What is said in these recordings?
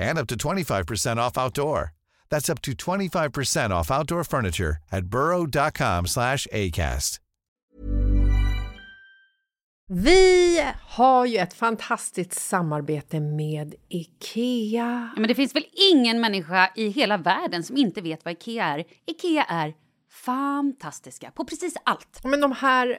and up to 25% off outdoor. That's up to 25% off outdoor furniture at burrow.com slash ACAST. Vi har ju ett fantastiskt samarbete med IKEA. Ja, men det finns väl ingen människa i hela världen som inte vet vad Ikea är. Ikea är fantastiska på precis allt. Men de här,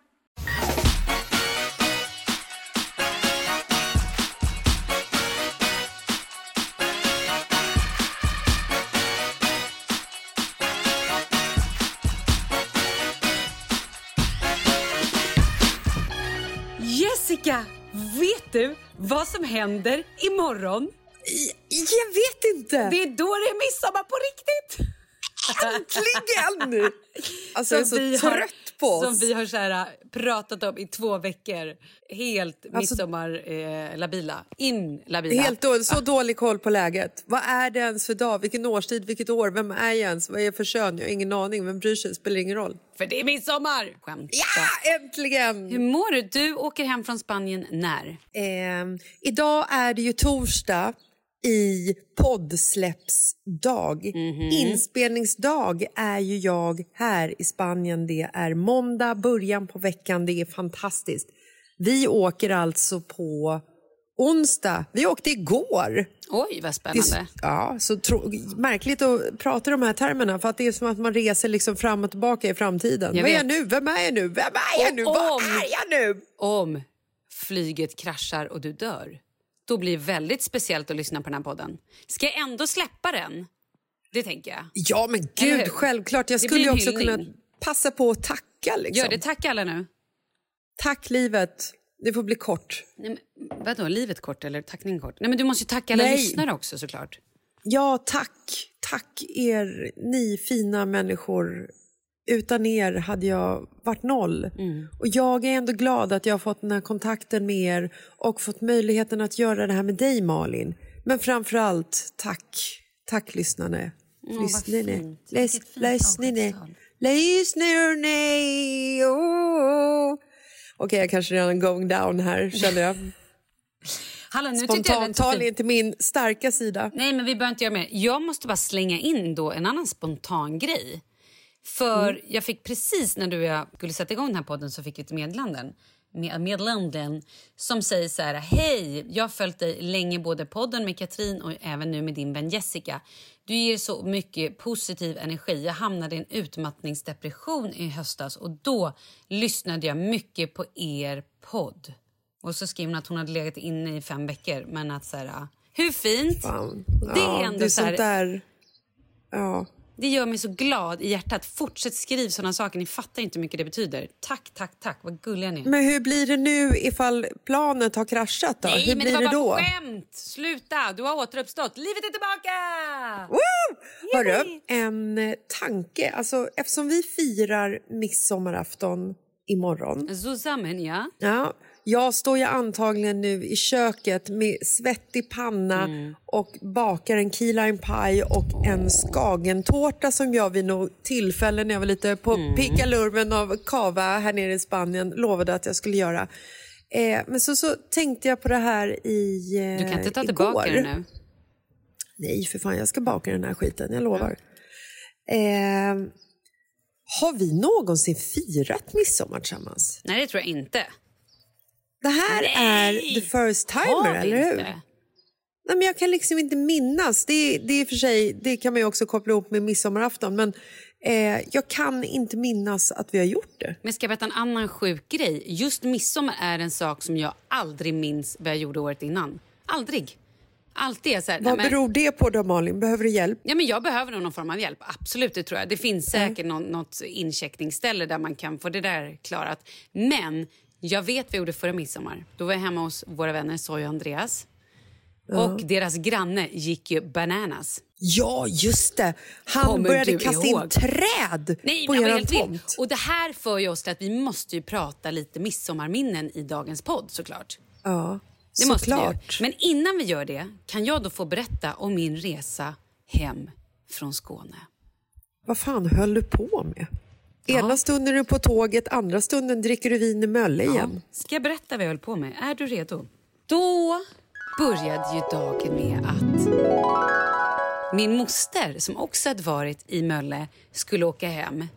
Jessica, vet du vad som händer imorgon? Jag vet inte! Det är då det är midsommar på riktigt! Äntligen! Alltså, jag är så vi trött på oss. Som vi har så här, pratat om i två veckor. Helt Alltså- midsommar-labila. Eh, labila. In labila. Helt dålig, så dålig koll på läget. Vad är det ens för dag? Vilken årstid? Vilket år? Vem är jag ens? Vad är jag för kön? Jag har ingen aning. Vem bryr sig? Spelar ingen roll. För det är midsommar! Skämt. Ja, äntligen! Hur mår du? Du åker hem från Spanien när? Ehm, idag är det ju torsdag i poddsläppsdag. Inspelningsdag är ju jag här i Spanien. Det är måndag, början på veckan. Det är fantastiskt. Vi åker alltså på onsdag. Vi åkte igår. Oj, vad Det spännande. s- ja, så tro, märkligt att prata de här termerna för att det är som att man reser liksom fram och tillbaka i framtiden. Jag Vad är jag nu? Vem är jag nu? Vem är jag nu? Och Vad om- är jag nu? Om flyget kraschar och du dör, då blir det väldigt speciellt att lyssna på den här podden. Ska jag ändå släppa den? Det tänker jag. Ja, men gud, självklart. Jag Det skulle också hyllning. kunna passa på att tacka. Liksom. Gör det. Tack alla nu. Tack, livet. Det får bli kort. Nej, men, vadå, livet kort eller tackning kort? Nej, men du måste ju tacka alla Nej. lyssnare också såklart. Ja, tack. Tack er, ni fina människor. Utan er hade jag varit noll. Mm. Och jag är ändå glad att jag har fått den här kontakten med er och fått möjligheten att göra det här med dig, Malin. Men framför allt, tack. Tack, Vilket fint lyssnare. avskedstal. Lyssnare. Oh. Okej, jag kanske redan going down här, känner jag. Hallå, Spontantal är inte min starka sida. Nej, men vi behöver inte göra mer. Jag måste bara slänga in då en annan spontan grej. För Mm. jag fick precis när du och jag skulle sätta igång den här podden så fick jag ett meddelanden. Med, meddelanden som säger så här. Hej, jag har följt dig länge både podden med Katrin och även nu med din vän Jessica. Du ger så mycket positiv energi. Jag hamnade i en utmattningsdepression i höstas och då lyssnade jag mycket på er podd. Och så skrev hon att hon hade legat inne i fem veckor. Men att så här, hur fint? Fan. Det är ja, ändå det är så här- där... Ja. Det gör mig så glad i hjärtat. Fortsätt skriv såna saker. Ni fattar inte hur mycket det betyder. Tack, tack, tack. Vad gulliga ni är. Men hur blir det nu ifall planet har kraschat? Då? Nej, hur men blir det var det då? bara skämt. Sluta. Du har återuppstått. Livet är tillbaka! Woo! Hörru, en eh, tanke. Alltså, eftersom vi firar midsommarafton imorgon. Zusammen, ja. Ja, jag står ju antagligen nu i köket med svettig panna Mm. och bakar en key lime pie och en skagentårta som jag vid något tillfälle när jag var lite på Mm. pickalurven av kava här nere i Spanien lovade att jag skulle göra. Eh, men så, så tänkte jag på det här i eh, Du kan inte ta igår. tillbaka det nu. Nej, för fan, jag ska baka den här skiten, jag lovar. Eh, har vi någonsin firat midsommar tillsammans? Nej, det tror jag inte. Det här är the first timer, eller hur? inte? Nej, men jag kan liksom inte minnas. Det, det, är för sig, det kan man ju också koppla ihop med midsommarafton. Men eh, jag kan inte minnas att vi har gjort det. Men ska jag berätta en annan sjuk grej? Just midsommar är en sak som jag aldrig minns vad jag gjorde året innan. Aldrig. Alltid är så här, nej, Vad men- beror det på då, Malin? Behöver du hjälp? Ja, men jag behöver någon form av hjälp. Absolut, det tror jag. Det finns säkert någon, något incheckningsställe där man kan få det där klarat. Men jag vet vad jag gjorde förra midsommar. Då var jag hemma hos våra vänner Soy och Andreas. Och deras granne gick ju bananas. Ja, just det. Han Kommer började kasta ihåg? in träd Nej, på er tomt. Och det här för ju oss till att vi måste ju prata lite midsommarminnen i dagens podd såklart. Ja, Det såklart. Men innan vi gör det kan jag då få berätta om min resa hem från Skåne. Vad fan höll du på med? Ena stunden är du på tåget, andra stunden dricker du vin i Mölle igen. Ska jag berätta vad jag höll på med? Är du redo? Då började ju dagen med att min moster, som också hade varit i Mölle, skulle åka hem.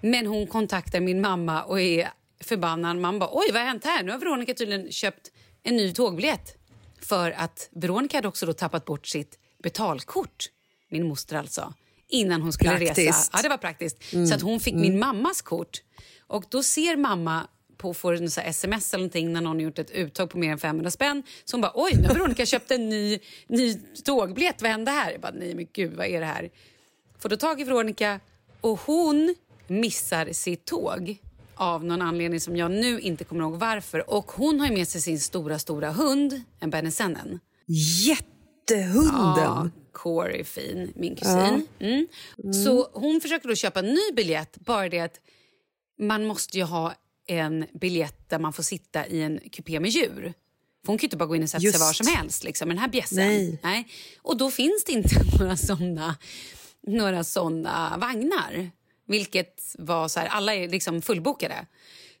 Men hon kontaktar min mamma och är förbannad. Man bara, oj vad har hänt här? Nu har Veronica tydligen köpt en ny tågbiljett. För att Veronica hade också då tappat bort sitt betalkort, min moster alltså, innan hon skulle resa. Praktiskt. Ja, det var praktiskt. Så att hon fick min mammas kort. Och då ser mamma på får en så sms eller någonting när någon har gjort ett uttag på mer än 500 spänn. Så hon bara, oj, nu har Veronica köpt en ny, ny tågbiljett. Vad hände här? Jag bara, nej men gud, vad är det här? Får då tag i Veronica och hon missar sitt tåg av någon anledning som jag nu inte kommer ihåg varför. Och hon har ju med sig sin stora, stora hund, en Bernesennen. Jättehunden. Ja, Corey är fin, min kusin. Mm. Så hon försöker då köpa en ny biljett, bara det att man måste ju ha en biljett där man får sitta i en kupé med djur. För hon kan ju inte bara gå in och sätta Just. sig var som helst liksom, med den här bjässen. Nej. Och då finns det inte några såna, några såna vagnar. Vilket var så här, alla är liksom fullbokade.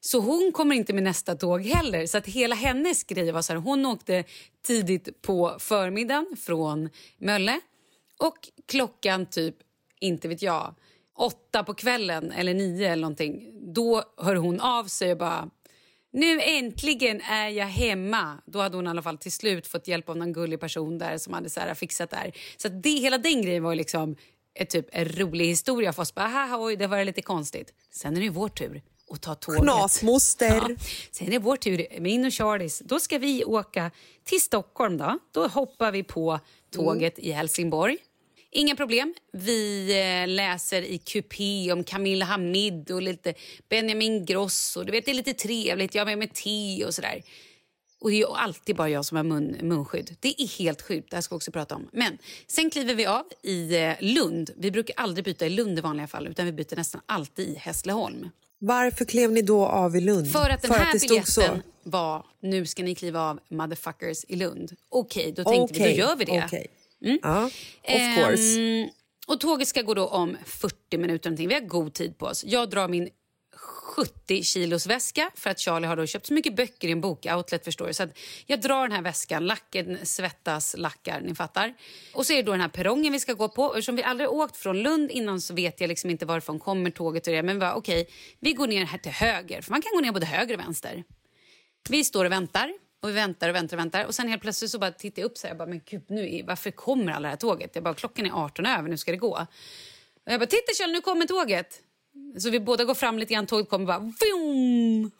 Så hon kommer inte med nästa tåg heller. Så att hela hennes grej var så här, hon åkte tidigt på förmiddagen från Mölle. Och klockan typ, inte vet jag, åtta på kvällen eller nio eller någonting. Då hör hon av sig och bara nu äntligen är jag hemma. Då hade hon i alla fall till slut fått hjälp av någon gullig person där som hade så här fixat där. Så att det, hela den grejen var liksom ett, typ en rolig historia för oss. Bara, Haha, oj, det var lite konstigt. Sen är det ju vår tur att ta tåget. Knasmoster. Ja. Sen är det vår tur, min och Charlies. Då ska vi åka till Stockholm. Då, då hoppar vi på tåget i Helsingborg. Inga problem. Vi eh, läser i kupé om Camilla Hamid och lite Benjamin Gross. Och du vet, det är lite trevligt. Jag har med mig te och sådär. Och det är alltid bara jag som har mun, munskydd. Det är helt sjukt. Det här ska vi också prata om. Men sen kliver vi av i eh, Lund. Vi brukar aldrig byta i Lund i vanliga fall utan vi byter nästan alltid i Hässleholm. Varför klev ni då av i Lund? För att den För här stod biljetten var nu ska ni kliva av motherfuckers i Lund. Okej, då tänkte vi då gör vi det. Mm. okej. Ja, of course. Ehm, och tåget ska gå då om 40 minuter. Någonting. Vi har god tid på oss. Jag drar min 70 kilos väska för att Charlie har då köpt så mycket böcker i en bokoutlet. Förstår du. Så att jag drar den här väskan, lacken svettas, lackar, ni fattar. Och så är det då den här perrongen vi ska gå på. Eftersom vi aldrig åkt från Lund innan så vet jag liksom inte varifrån kommer tåget och det. Men vi bara, okej, vi går ner här till höger. För man kan gå ner både höger och vänster. Vi står och väntar. Och vi väntar och väntar och väntar. Och sen helt plötsligt så bara tittar jag upp så här, jag bara, men gud, nu är, varför kommer alla det här tåget? Jag bara, klockan är 18 över, nu ska det gå. Och jag bara, titta Kjell, nu kommer tåget. Så vi båda går fram lite grann, tåget kommer bara, vroom,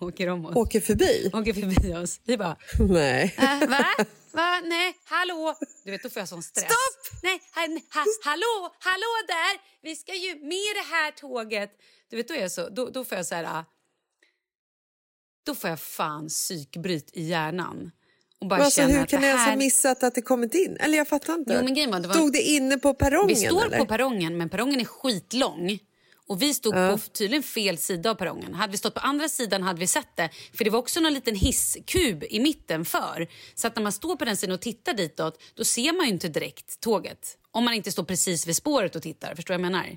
åker om oss. Åker förbi? Åker förbi oss. Vi bara, Nej. äh, va? Va? Nej, hallå? Du vet, då får jag sån stress. Stopp! Nej, ha, ha, hallå, hallå där! Vi ska ju med det här tåget. Du vet, då är jag så, då, då får jag så här... ah, Då får jag fan psykbryt i hjärnan. Och bara alltså, hur kan ni ens ha missat att det kommit in? Eller jag fattar inte. Jo, men grejen var, det var- Stod det inne på perrongen? Vi står eller? på perrongen, men perrongen är skitlång. Och Vi stod på tydligen fel sida av perrongen. Hade vi stått på andra sidan hade vi sett det. För Det var också någon liten hisskub i mitten för. Så att när man står på den sidan och tittar ditåt då ser man inte direkt tåget. Om man inte står precis vid spåret och tittar. Förstår jag menar?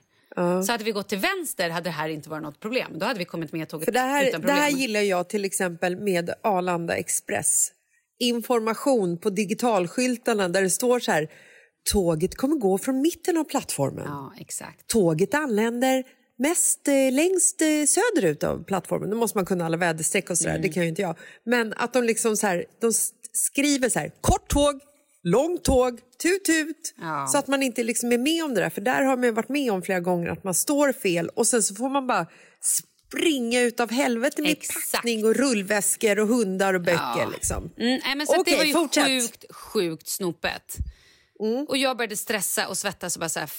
Så hade vi gått till vänster hade det här inte varit något problem. Då hade vi kommit med tåget För det, här, utan det problem. här gillar jag till exempel med Arlanda Express. Information på digitalskyltarna där det står så här tåget kommer gå från mitten av plattformen. Ja, exakt. Tåget anländer mest eh, längst eh, söderut av plattformen. Då måste man kunna alla väderstreck och sådär, Mm. det kan ju inte jag. Men att de liksom så här, de skriver så här, kort tåg, långt tåg, tut tut. Ja. Så att man inte liksom är med om det där. För där har man varit med om flera gånger att man står fel och sen så får man bara springa ut av helvete med Exakt. packning och rullväskor och hundar och böcker. Ja. Liksom. Mm, nej, men så Okej, det var ju fortsätt. sjukt, sjukt snopet. Mm. Och jag började stressa och svettas och bara så här...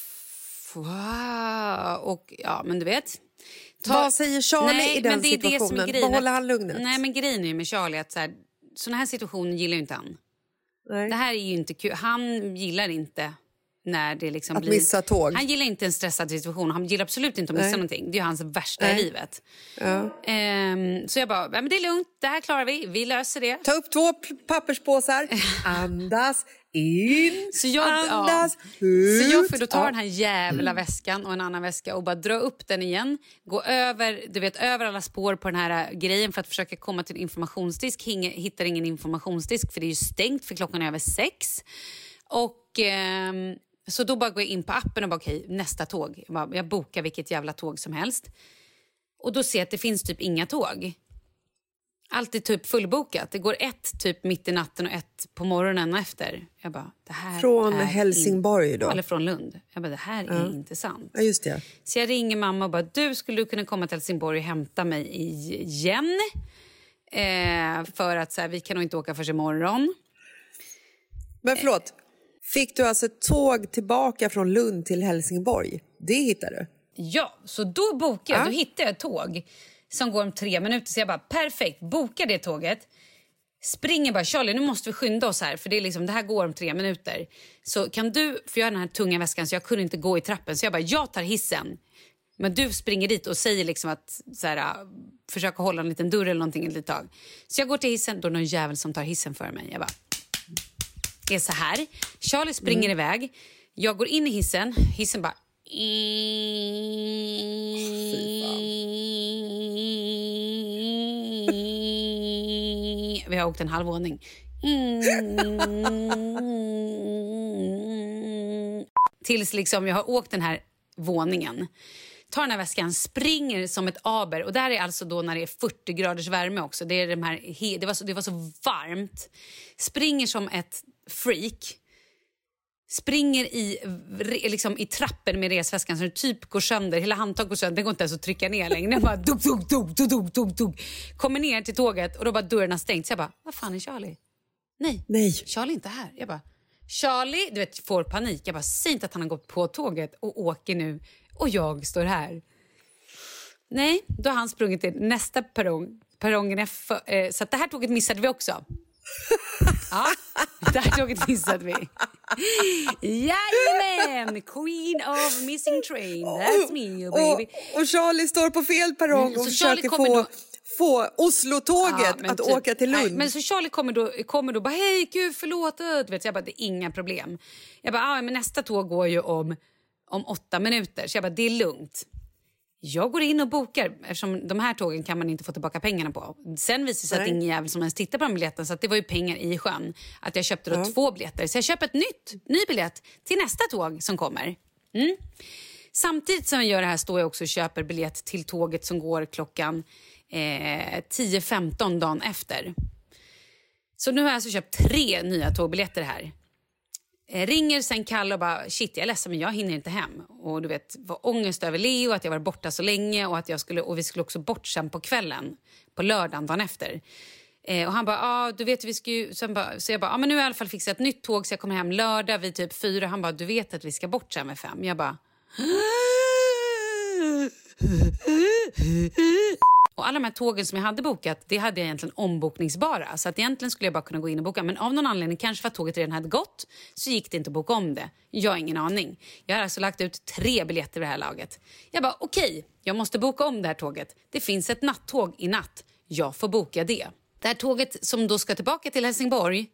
Wow. Och ja, men du vet. Vad säger Charlie i den men det är det som är situationen? grejen, att- han lugnet? Nej, men grejen är med Charlie att så här, såna här situationer gillar ju inte han. Nej. Det här är ju inte kul. Han gillar inte när det liksom Att blir... missa tåg. Han gillar inte en stressad situation. Han gillar absolut inte att missa Nej. någonting. Det är hans värsta Nej. i livet. Ja. Ehm, så jag bara, men det är lugnt. Det här klarar vi. Vi löser det. Ta upp två papperspåsar, andas in, Så jag, andas ja. ut. Så jag får då ta Ja. den här jävla väskan och en annan väska och bara dra upp den igen. Gå över, du vet, över alla spår på den här äh, grejen för att försöka komma till en informationsdisk. Hittar ingen informationsdisk för det är ju stängt för klockan är över sex. Och... ehm, så då bara går jag in på appen och bara okej, nästa tåg. Jag, bara, jag bokar vilket jävla tåg som helst. Och då ser jag att det finns typ inga tåg. Allt är typ fullbokat. Det går ett typ mitt i natten och ett på morgonen och efter. Jag bara, det här Från är Helsingborg in- då? Eller från Lund. Jag bara, det här är inte sant. Ja, just det. Så jag ringer mamma och bara, du skulle du kunna komma till Helsingborg och hämta mig igen? Eh, för att så här, vi kan nog inte åka förrän imorgon. Men förlåt, fick du alltså ett tåg tillbaka från Lund till Helsingborg? Det hittade du? Ja, så då bokar jag. Ja. Då hittar jag ett tåg som går om tre minuter. Så jag bara, perfekt, boka det tåget. Springer bara, Charlie nu måste vi skynda oss här för det, är liksom, det här går om tre minuter. Så kan du, för jag har den här tunga väskan så jag kunde inte gå i trappen. Så jag bara, jag tar hissen. Men du springer dit och säger liksom att så här, försöka hålla en liten dörr eller någonting ett litet tag. Så jag går till hissen, då är det någon jävel som tar hissen för mig. Jag bara, är så här. Charlie springer iväg. Jag går in i hissen. Hissen bara... Vi har åkt en halv våning. Tills liksom jag har åkt den här våningen. Tar den här väskan, springer som ett aber. Och där är alltså då när det är 40 graders värme också. Det, är de här, det, var så, det var så varmt. Springer som ett freak. Springer i, liksom, i trappen med resväskan så den typ går sönder. Hela handtaget går sönder. Det går inte ens att trycka ner längre. Den bara dug, dug, dug, dug, dug, dug, dug. Kommer ner till tåget och då bara dörrarna stängt. Så jag bara, vad fan är Charlie? Nej, Nej. Charlie är inte här. Jag bara, Charlie du vet, får panik. Jag bara, säg inte att han har gått på tåget och åker nu och jag står här. Nej, då har han sprungit till nästa perrong perrongen är för, eh, så att det här tåget missade vi också. Ja, det här tåget missade vi. Jajamän! Queen of missing train. That's me, oh baby. Och, och Charlie står på fel perrong Mm, och så försöker få, då- få Oslo-tåget Ja, att typ- åka till Lund. Nej, men så Charlie kommer då, kommer då bara hej gud förlåt. Du vet, så jag bara det är inga problem. Jag bara ah, men nästa tåg går ju om, om åtta minuter så jag bara det är lugnt. Jag går in och bokar eftersom de här tågen kan man inte få tillbaka pengarna på. Sen visade det sig att Nej. ingen jävel som ens tittar på den biljetten så att det var ju pengar i sjön. Att jag köpte då Ja. två biljetter. Så jag köper ett nytt, ny biljett till nästa tåg som kommer. Mm. Samtidigt som jag gör det här står jag också och köper biljett till tåget som går klockan eh, 10.15 dagen efter. Så nu har jag alltså köpt tre nya tågbiljetter här. Ringer sen Kalle och bara shit jag är ledsen men jag hinner inte hem. Och du vet var ångest över Leo, att jag var borta så länge och att jag skulle, och vi skulle också bort sen på kvällen på lördagen dagen efter. Eh, och han bara, ah, du vet vi ska ju... Sen bara, så jag bara, ah, men nu har jag i alla fall fixat ett nytt tåg så jag kommer hem lördag vid typ fyra. Han bara, du vet att vi ska bort sen vid fem. Jag bara... Och alla de här tågen som jag hade bokat, det hade jag egentligen ombokningsbara. Så att egentligen skulle jag bara kunna gå in och boka. Men av någon anledning, kanske för att tåget redan hade gått, så gick det inte att boka om det. Jag har ingen aning. Jag har alltså lagt ut tre biljetter vid det här laget. Jag bara, okej, jag måste boka om det här tåget. Det finns ett nattåg i natt. Jag får boka det. Det här tåget som då ska tillbaka till Helsingborg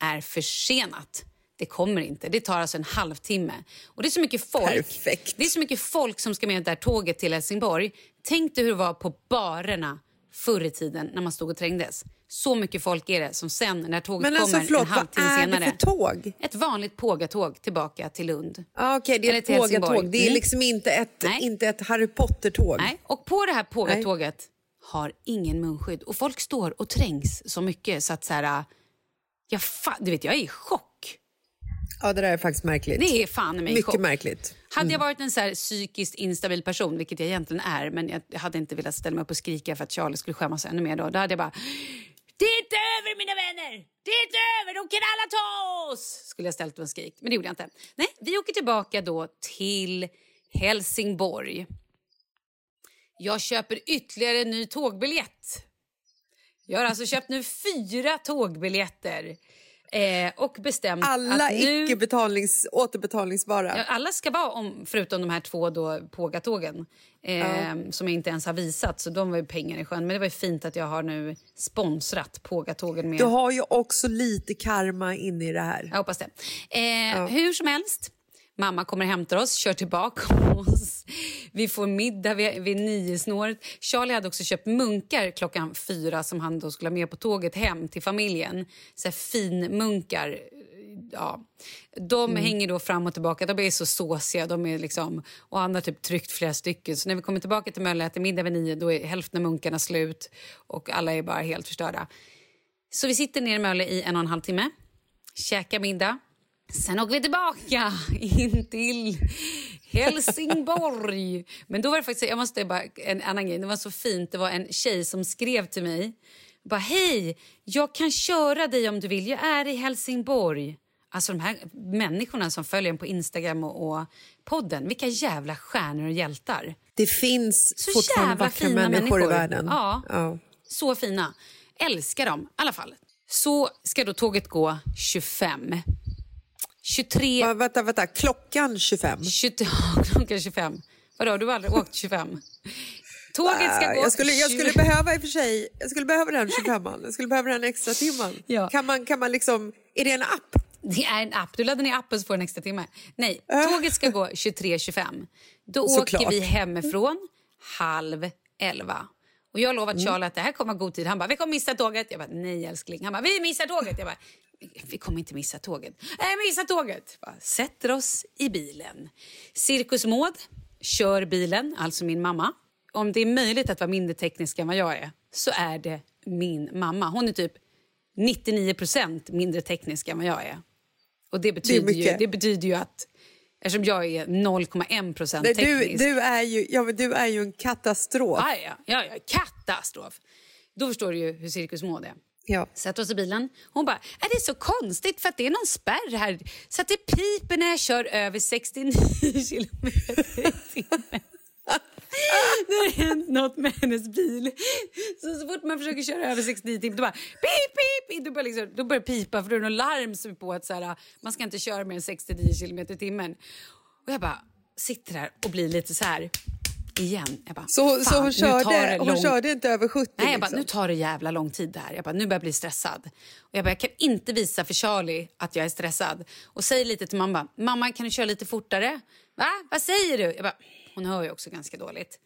är försenat. Det kommer inte. Det tar alltså en halvtimme. Och det är så mycket folk. Perfekt. Det är så mycket folk som ska med det här tåget till Helsingborg. Tänk dig hur det var på barerna förr i tiden när man stod och trängdes. Så mycket folk är det som sen när tåget Men alltså kommer förlåt, en vad halvtimme är senare. det för tåg? Ett vanligt pågatåg tillbaka till Lund. Ah, Okej, det är ett pågatåg. Det är Mm. liksom inte ett, Nej. inte ett Harry Potter-tåg. Nej, och på det här pågatåget har ingen munskydd. Och folk står och trängs så mycket så att så här... Jag, fa- du vet, jag är i chock. Ja, det där är faktiskt märkligt. Det är fan mig Mycket märkligt. Hade jag varit en så här psykiskt instabil person, vilket jag egentligen är, men jag hade inte velat ställa mig upp och skrika för att Charlie skulle skämmas ännu mer då. Då hade jag bara... Det är inte över mina vänner! Det är inte över! De kan alla ta oss! Skulle jag ställt och skrikt, men det gjorde jag inte. Nej, vi åker tillbaka då till Helsingborg. Jag köper ytterligare en ny tågbiljett. Jag har alltså köpt nu fyra tågbiljetter. Eh, och bestämt Alla att nu... icke betalnings, återbetalningsbara. Ja, alla ska vara om, förutom de här två då, pågatågen eh, som jag inte ens har visat. Så de var ju pengar i sjön. Men det var fint att jag har nu sponsrat pågatågen med... Du har ju också lite karma inne i det här. Jag hoppas det. Eh, Hur som helst. Mamma kommer hämtar oss, kör tillbaka oss. Vi får middag vid, vid nio snåret. Charlie hade också köpt munkar klockan fyra som han då skulle ha med på tåget hem till familjen. Så finmunkar. Ja. De hänger då fram och tillbaka. De är så såsiga. De är liksom, och han har typ tryckt flera stycken. Så när vi kommer tillbaka till Mölle äter middag vid nio då är hälften av munkarna slut och alla är bara helt förstörda. Så vi sitter ner i Mölle i en och en halv timme, käkar middag. Sen åker vi tillbaka in till Helsingborg. Men då var det faktiskt, jag måste bara, en annan grej, det var så fint. Det var en tjej som skrev till mig. Bara, hej, jag kan köra dig om du vill. Jag är i Helsingborg. Alltså de här människorna som följer en på Instagram och, och podden. Vilka jävla stjärnor och hjältar. Det finns Så fortfarande jävla vackra fina människor, människor. i världen. Ja. Ja. Så fina. Älskar dem. I alla fall. Så ska då tåget gå 25. 23... Va, vänta, vänta. Klockan 25? 20, klockan 25. Vadå, du har aldrig åkt 25? Tåget ska Ah, gå... jag, skulle, jag 20 skulle behöva i och för sig, jag skulle behöva den 25 Jag skulle behöva den extra timman. Ja. Kan, man, kan man liksom, är det en app? Det är en app. Du laddar ner appen så får en extra timme. Nej, tåget ska gå 23.25. Då Såklart. åker vi hemifrån halv elva. Och jag lovar Mm. Charlie att det här kommer god tid. Han bara, vi kommer missa tåget. Jag bara, nej älskling. Han bara, vi missar tåget. Jag bara, vi kommer inte missa tåget. Nej, missa tåget. Jag Bara, sätter oss i bilen. Cirkus Maud kör bilen, alltså min mamma. Om det är möjligt att vara mindre teknisk än vad jag är så är det min mamma. Hon är typ 99% mindre teknisk än vad jag är. Och det betyder, ju, mycket. det betyder ju att eftersom jag är 0,1 procent Nej, du, teknisk. du, är ju, ja, men du är ju en katastrof. Ja, ja, ja, ja, katastrof. Då förstår du ju hur Cirkus Maud är. Ja. Sätter oss i bilen. Hon bara, är det är så konstigt för att det är någon spärr här så att det piper när jag kör över 69 kilometer i timmen. Nu har det hänt något med hennes bil. Så, så fort man försöker köra över 69 timmar då bara pip, pip, då börjar, liksom, då börjar pipa för då är det något larm som är på att så här, man ska inte köra mer än 69 kilometer i timmen. Och jag bara sitter där och blir lite så här igen. Jag bara, Så, så hon, körde, lång... hon körde inte över 70? Nej, jag bara, liksom. nu tar det jävla lång tid det här. Jag bara, nu börjar jag bli stressad. Och jag bara, jag kan inte visa för Charlie att jag är stressad. Och säger lite till mamma, mamma kan du köra lite fortare? Va? Vad säger du? Jag bara, hon hör ju också ganska dåligt.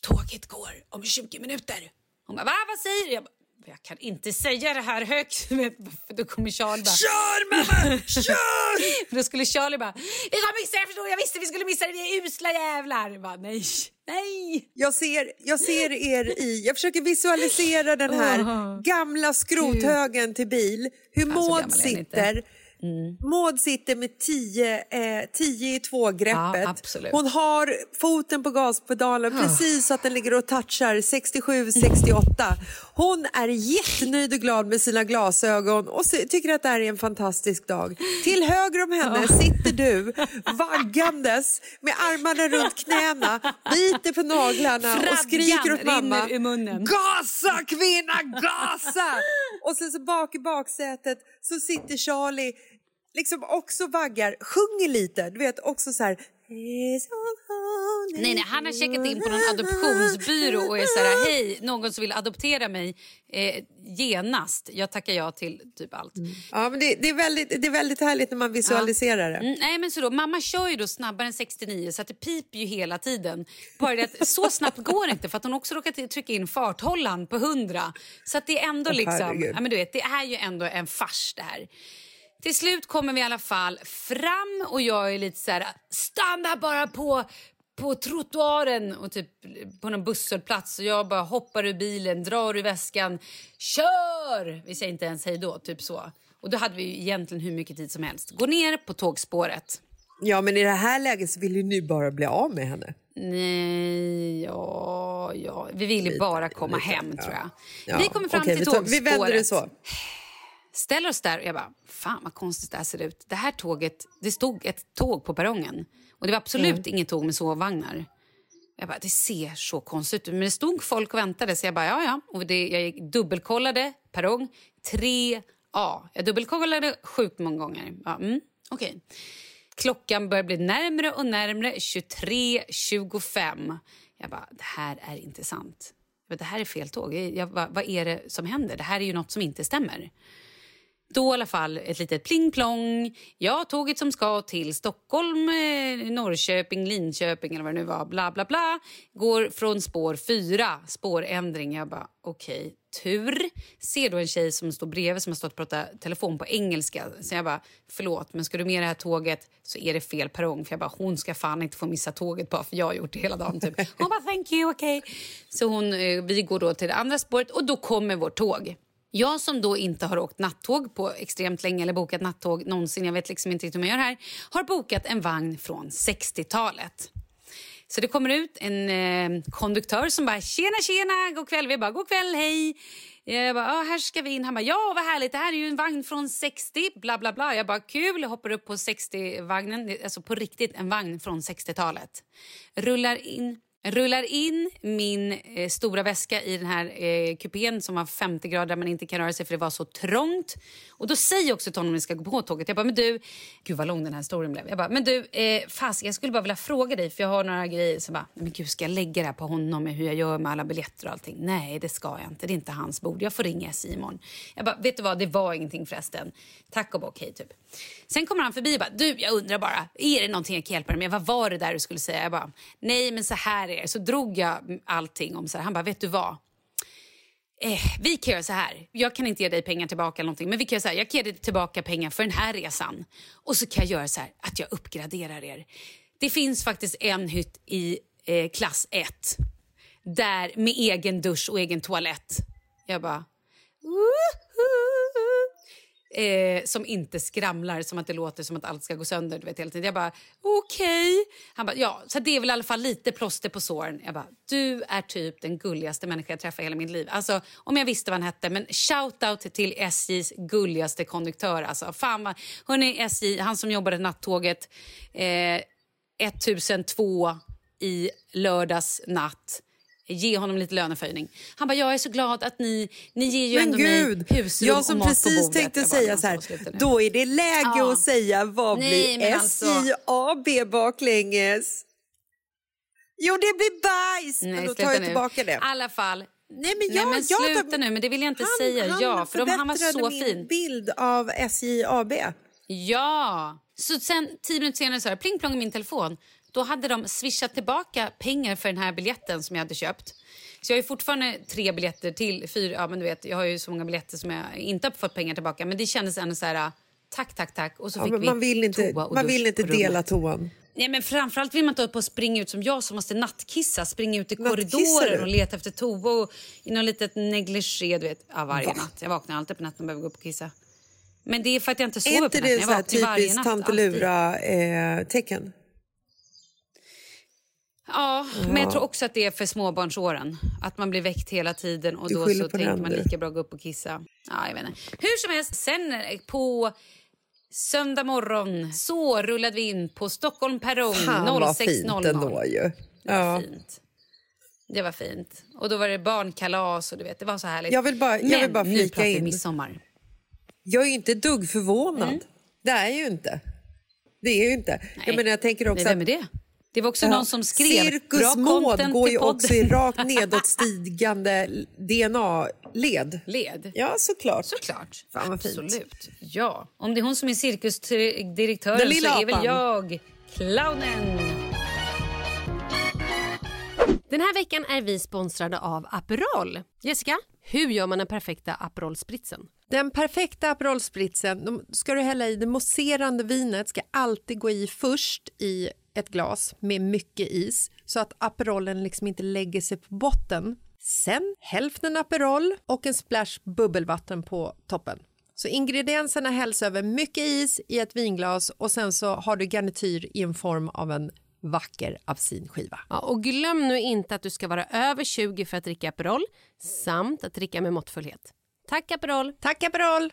Tåget går om 20 minuter. Hon bara, va? Vad säger du? Jag bara, jag kan inte säga det här högt. För då kommer Charlie bara... Kör mamma! Kör! För då skulle Charlie bara... Vi kommer missa det, jag förstår. Jag visste vi skulle missa det. Vi är usla jävlar. Jag bara, nej, nej. Jag ser, jag ser er i... Jag försöker visualisera den här gamla skrothögen till bil. Hur Maud gammal sitter. Maud sitter med 10 eh, tio i två-greppet. Ja. Hon har foten på gaspedalen precis så att den ligger och touchar 67-68. Hon är jättenöjd och glad med sina glasögon och tycker att det här är en fantastisk dag. Till höger om henne sitter du vaggandes med armarna runt knäna, biter på naglarna och Fradgan skriker åt mamma. ur munnen. Gasa kvinna, gasa! och sen så bak i baksätet så sitter Charlie liksom också vaggar, sjunger lite, du vet också så här Nej, nej, han har checkat in på någon adoptionsbyrå och är så här, hej, någon som vill adoptera mig eh, genast. Jag tackar ja till typ allt. Ja, men det, det, är väldigt, det är väldigt härligt när man visualiserar det. Mm, nej, men så då, mamma kör ju då snabbare än 69 så att det piper ju hela tiden. Bara det att så snabbt går det inte för att hon också råkat trycka in farthållaren på 100. Så att det är ändå Åh, liksom, herregud. ja, men du vet, det är ju ändå en fars det här. Till slut kommer vi i alla fall fram och jag är lite så här, stanna bara på på trottoaren och typ på någon busshållplats och jag bara hoppar ur bilen, drar ur väskan, kör! Vi säger inte ens hej då, typ så. Och då hade vi ju egentligen hur mycket tid som helst. Gå ner på tågspåret. Ja, men i det här läget så vill ju ni bara bli av med henne. Nej, ja, ja. Vi vill ju bara komma lite, hem ja. tror jag. Ja, Vi kommer fram okej, till vi tar- tågspåret. Vi vänder det så. Ställer oss där och jag bara, fan vad konstigt det här ser ut. Det här tåget, det stod ett tåg på perrongen och det var absolut Mm. inget tåg med sovvagnar. Jag bara, det ser så konstigt ut. Men det stod folk och väntade så jag bara, ja ja. Och det, jag dubbelkollade perrong 3A. Jag dubbelkollade sjukt många gånger. Ja, mm, okej. Klockan börjar bli närmre och närmre, 23.25. Jag bara, det här är inte sant. Bara, det här är fel tåg. Jag, vad, vad är det som händer? Det här är ju något som inte stämmer. Då i alla fall ett litet pling-plong. Ja, tåget som ska till Stockholm, eh, Norrköping, Linköping eller vad det nu var, bla bla bla, går från spår fyra, spårändring. Jag bara, okej, tur. Ser då en tjej som står bredvid som har stått och pratat telefon på engelska. Så jag bara, förlåt, men ska du med det här tåget så är det fel perrong. För jag bara, hon ska fan inte få missa tåget bara för jag har gjort det hela dagen. Typ. Hon bara, thank you, okej. Så hon, eh, vi går då till det andra spåret och då kommer vårt tåg. Jag som då inte har åkt nattåg på extremt länge eller bokat nattåg någonsin, jag vet liksom inte riktigt hur man gör här, har bokat en vagn från 60-talet. Så det kommer ut en eh, konduktör som bara “tjena, tjena, god kväll”. Vi bara “god kväll, hej”. Eh, jag bara ah, “här ska vi in”. Han bara “ja, vad härligt, det här är ju en vagn från 60”, bla bla bla. Jag bara “kul”, jag hoppar upp på 60-vagnen, alltså på riktigt en vagn från 60-talet. Rullar in Rullar in min eh, stora väska i den här eh, kupén som var 50 grader där man inte kan röra sig för det var så trångt. Och då säger jag också till honom när vi ska gå på tåget. Jag bara, men du, gud vad lång den här historien blev. Jag bara, men du, eh, fast jag skulle bara vilja fråga dig för jag har några grejer. Så jag bara, men gud ska jag lägga det här på honom med hur jag gör med alla biljetter och allting? Nej, det ska jag inte. Det är inte hans bord. Jag får ringa Simon. Jag bara, vet du vad, det var ingenting förresten. Tack och bock, hej typ. Sen kommer han förbi och bara, du jag undrar bara, är det någonting jag kan hjälpa dig med? Vad var det där du skulle säga? Jag bara, nej men så här är det. Så drog jag allting om så här. Han bara, vet du vad? Eh, vi kan göra så här. Jag kan inte ge dig pengar tillbaka eller någonting, men vi kan göra så här. Jag kan ge dig tillbaka pengar för den här resan. Och så kan jag göra så här att jag uppgraderar er. Det finns faktiskt en hytt i eh, klass 1. Där med egen dusch och egen toalett. Jag bara... Eh, som inte skramlar som att det låter som att allt ska gå sönder. Du vet, hela tiden. Jag bara, okej. Okay. Han bara, ja, så det är väl i alla fall lite plåster på såren. Jag bara, du är typ den gulligaste människa jag träffat i hela mitt liv. Alltså, om jag visste vad han hette, men shout out till SJs gulligaste konduktör. Alltså, fan vad, hörni, SJ, han som jobbade nattåget eh, 1002 i lördags natt ge honom lite löneförhöjning. Han bara, jag är så glad att ni, ni ger ju Men ändå gud, mig husrum jag som och mat precis på tänkte Jag bara, säga "Men så här, alltså, sluta nu." då är det läge Ja. att säga vad Nej, blir men alltså- SJAB baklänges? Jo, det blir bajs! Nej, men då tar jag nu. tillbaka det. I alla fall. Nej, men, jag, Nej, men jag sluta nu, men det vill jag inte han, säga. Han Ja, för de- han var så min fin. bild av SJAB. Ja! Så sen tio minuter senare så här, pling plong i min telefon. Då hade de swishat tillbaka pengar för den här biljetten som jag hade köpt. Så jag har fortfarande tre biljetter till. Fyra, ja, men du vet, jag har ju så många biljetter som jag inte har fått pengar tillbaka. Men det kändes ändå så här, tack, tack, tack. Och så Ja, fick vi man vill inte, toa och man vill inte dela toan. Nej, men framförallt vill man inte på och springa ut som jag som måste nattkissa. Springa ut i korridoren och leta efter toa och i något litet negligé. Du vet, ja, varje natt. Jag vaknar alltid på natten och behöver gå upp och kissa. Men det är för att jag inte sover Är inte på natten. det här vaknar varje typiskt natt, tant alltid. Ja, men jag tror också att det är för småbarnsåren. Att man blir väckt hela tiden och Du då så tänker man lika bra gå upp och kissa. Ja, jag vet inte. Hur som helst, sen eh, på söndag morgon så rullade vi in på Stockholm perrong Fan vad fint 06.00. ändå ju. Det var Ja. fint. Det var fint. Och då var det barnkalas och du vet, det var så härligt. Jag vill bara- jag Men vill bara nu pratar vi in. midsommar. Jag är ju inte dugg förvånad. Mm. Det är ju inte. Det är ju inte. Jag menar, jag tänker också Nej, vem är det? Det var också Ja. någon som skrev Cirkus Maud går ju också i rakt nedåtstigande DNA-led. Led. Ja, såklart. Såklart. Fan, vad fint. Absolut. Ja. Om det är hon som är cirkusdirektören Den så lilla är väl jag clownen. Den här veckan är vi sponsrade av Aperol. Jessica, hur gör man den perfekta Aperol Spritzen? Den perfekta Aperol ska du hälla i det mousserande vinet ska alltid gå i först i ett glas med mycket is så att Aperolen liksom inte lägger sig på botten. Sen hälften Aperol och en splash bubbelvatten på toppen. Så ingredienserna hälls över mycket is i ett vinglas och sen så har du garnityr i en form av en vacker apelsinskiva. Ja, och glöm nu inte att du ska vara över 20 för att dricka Aperol samt att dricka med måttfullhet. Tack Aperol! Tack Aperol!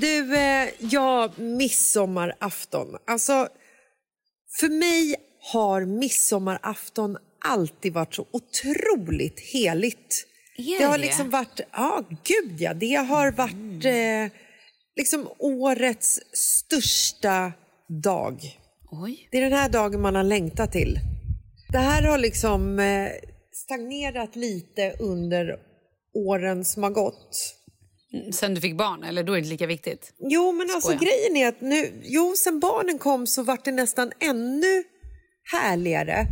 Du, eh, ja, midsommarafton. Alltså, för mig har midsommarafton alltid varit så otroligt heligt. Är det har det? liksom varit, ja gud ja, det har varit eh, liksom årets största dag. Oj. Det är den här dagen man har längtat till. Det här har liksom eh, stagnerat lite under åren som har gått. Sen du fick barn, eller då är det lika viktigt? Jo, men alltså Skoja. grejen är att nu, jo, sen barnen kom så vart det nästan ännu härligare.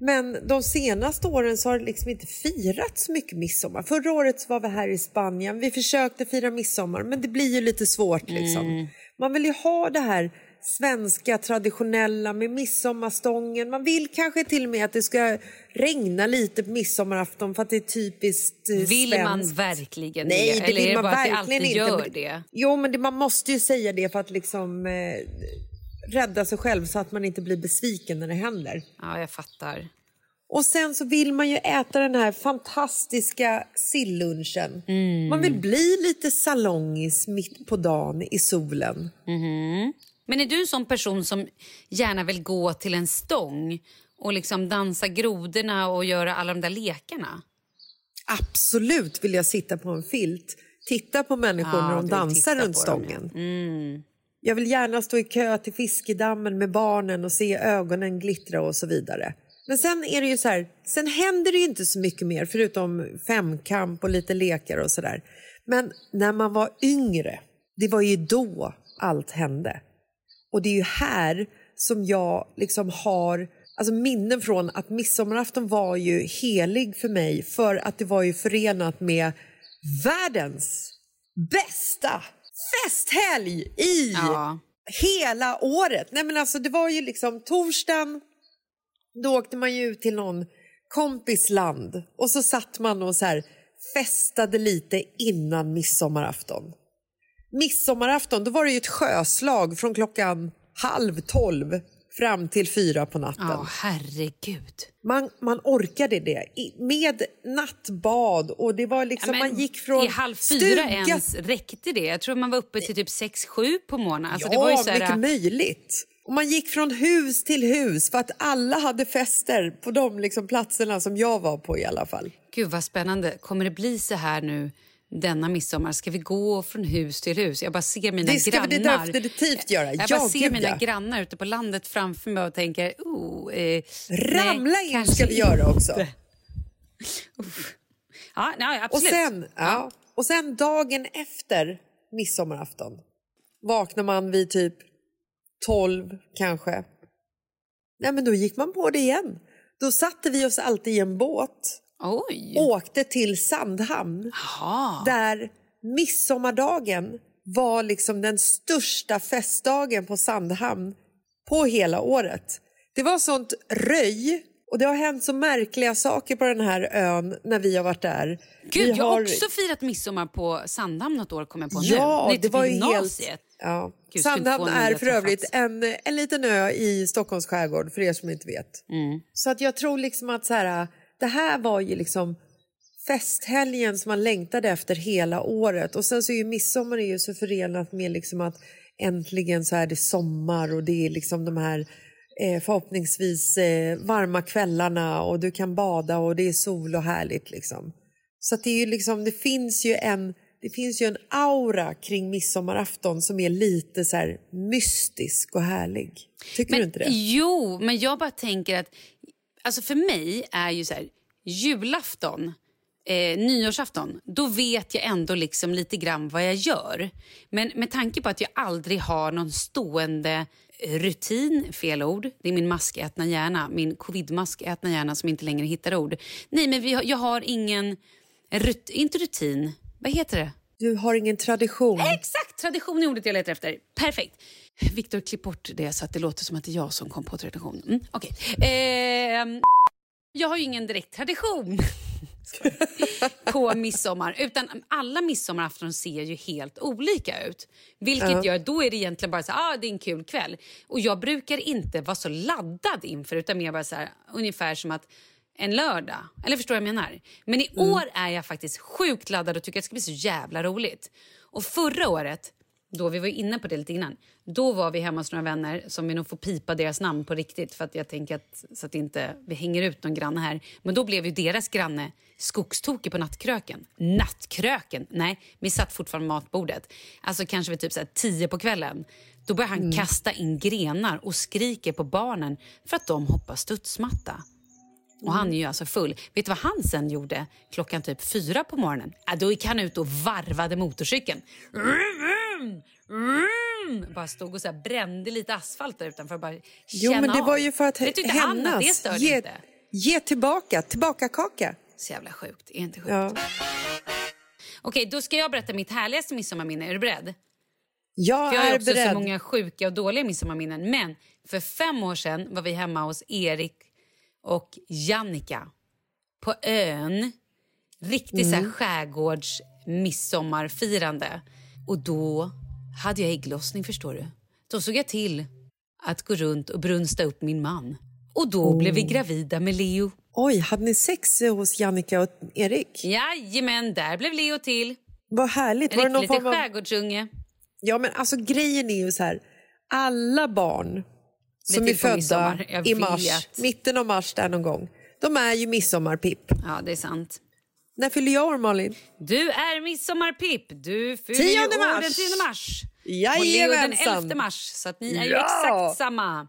Men de senaste åren så har det liksom inte firats så mycket midsommar. Förra året var vi här i Spanien. Vi försökte fira midsommar, men det blir ju lite svårt liksom. Man vill ju ha det här svenska traditionella med midsommarstången. Man vill kanske till och med att det ska regna lite på midsommarafton för att det är typiskt eh, Vill svenskt. man verkligen Nej, det? det Eller vill är det man bara att det verkligen alltid inte. gör det? Jo, men det, man måste ju säga det för att liksom eh, rädda sig själv så att man inte blir besviken när det händer. Ja, jag fattar. Och sen så vill man ju äta den här fantastiska sillunchen. Mm. Man vill bli lite salongis mitt på dagen i solen. Mhm. Men är du en sån person som gärna vill gå till en stång och liksom dansa grodorna och göra alla de där lekarna? Absolut vill jag sitta på en filt, titta på människor Ja, när de dansar runt på dem, ja. stången. Mm. Jag vill gärna stå i kö till fiskedammen med barnen och se ögonen glittra och så vidare. Men sen är det ju så här, sen händer det ju inte så mycket mer förutom femkamp och lite lekar och sådär. Men när man var yngre, det var ju då allt hände. Och det är ju här som jag liksom har alltså minnen från att midsommarafton var ju helig för mig för att det var ju förenat med världens bästa festhelg i Ja. hela året. Nej men alltså det var ju liksom torsdagen, då åkte man ju ut till någon kompis land och så satt man och så här festade lite innan midsommarafton. Midsommarafton, då var det ju ett sjöslag från klockan halv tolv fram till fyra på natten. Ja, herregud. Man, man orkade det I, med nattbad och det var liksom, Ja, man gick från I halv fyra stuga ens räckte det? Jag tror man var uppe till typ sex sju på morgonen. Alltså, ja, det var ju så här, mycket möjligt. Och man gick från hus till hus för att alla hade fester på de liksom platserna som jag var på i alla fall. Gud vad spännande. Kommer det bli så här nu denna midsommar? Ska vi gå från hus till hus? Jag bara ser mina Det ska grannar. vi definitivt göra. Jag Ja, bara ser mina ja. grannar ute på landet framför mig och tänker... Oh, eh, Ramla nej, in ska vi göra också. Ja, nej, Och absolut. sen, ja, och sen dagen efter midsommarafton vaknar man vid typ 12 kanske. Nej, men då gick man på det igen. Då satte vi oss alltid i en båt Oj. åkte till Sandhamn Jaha. där midsommardagen var liksom den största festdagen på Sandhamn på hela året. Det var sånt röj och det har hänt så märkliga saker på den här ön när vi har varit där. Gud, vi jag har också firat midsommar på Sandhamn något år kom jag på Ja, nu. det var ju gymnasiet. helt... Ja. Gud, Sandhamn är för övrigt en, en liten ö i Stockholms skärgård, för er som inte vet. Mm. Så att jag tror liksom att så här, det här var ju liksom festhelgen som man längtade efter hela året. Och sen så är ju midsommar är ju så förenat med liksom att äntligen så är det sommar och det är liksom de här eh, förhoppningsvis eh, varma kvällarna och du kan bada och det är sol och härligt liksom. Så det är ju liksom, det finns ju en det finns ju en aura kring midsommarafton som är lite så här mystisk och härlig. Tycker du inte det? Jo, men jag bara tänker att... Alltså för mig är ju så här, julafton, eh, nyårsafton, då vet jag ändå liksom lite grann vad jag gör. Men med tanke på att jag aldrig har någon stående rutin, fel ord, det är min maskätna hjärna, min covidmaskätna hjärna som inte längre hittar ord. Nej, men vi jag har ingen, rut, inte rutin, vad heter det? Du har ingen tradition. Exakt! Tradition är ordet jag letar efter. Perfekt. Viktor, klipp bort det så att det låter som att det är jag som kom på tradition. Mm, Okej. Ehm, jag har ju ingen direkt tradition på midsommar. Utan alla midsommarafton ser ju helt olika ut. Vilket Ja. gör, då är det egentligen bara så här, ah, det är en kul kväll. Och jag brukar inte vara så laddad inför utan mer bara så här, ungefär som att en lördag. Eller förstår vad jag menar? Men i år är jag faktiskt sjukt laddad och tycker att det ska bli så jävla roligt. Och förra året, då vi var inne på det lite innan, då var vi hemma hos några vänner som vi nog får pipa deras namn på riktigt för att jag tänker att så att inte vi hänger ut någon granne här. Men då blev ju deras granne skogstokig på nattkröken. Nattkröken? Nej, vi satt fortfarande vid matbordet. Alltså kanske vid typ så här tio på kvällen. Då börjar han kasta in grenar och skriker på barnen för att de hoppar studsmatta. Och han är ju alltså full. Vet du vad han sen gjorde klockan typ fyra på morgonen? Ja, då gick han ut och varvade motorcykeln. Vroom, vroom. Bara stod och så brände lite asfalt där utanför. Bara Jo, men det av. var ju för att det tyckte han att det störde Ge, inte. ge tillbaka, tillbaka kaka. Så jävla sjukt. Är inte sjukt? Ja. Okej, då ska jag berätta mitt härligaste midsommarminne. Är du beredd? Jag jag är ju också beredd. så många sjuka och dåliga midsommarminnen. Men för fem år sedan var vi hemma hos Erik och Jannica på ön. Riktigt så här Mm. skärgårds midsommarfirande. Och då hade jag ägglossning förstår du. Då såg jag till att gå runt och brunsta upp min man. Och då Oh. blev vi gravida med Leo. Oj, hade ni sex hos Jannica och Erik? Jajamän, där blev Leo till. Vad härligt. En Var det riktig någon liten form av... skärgårdsunge. Ja, men alltså grejen är ju så här. Alla barn som är födda i mars, mitten av mars där någon gång, de är ju midsommarpipp. Ja, det är sant. När fyller jag år, Malin? Du är midsommarpipp. Du fyller Tionde ju år mars. den 10 mars. Och Leo den Jajamensan. 11 mars. Så att ni är ju Ja. exakt samma.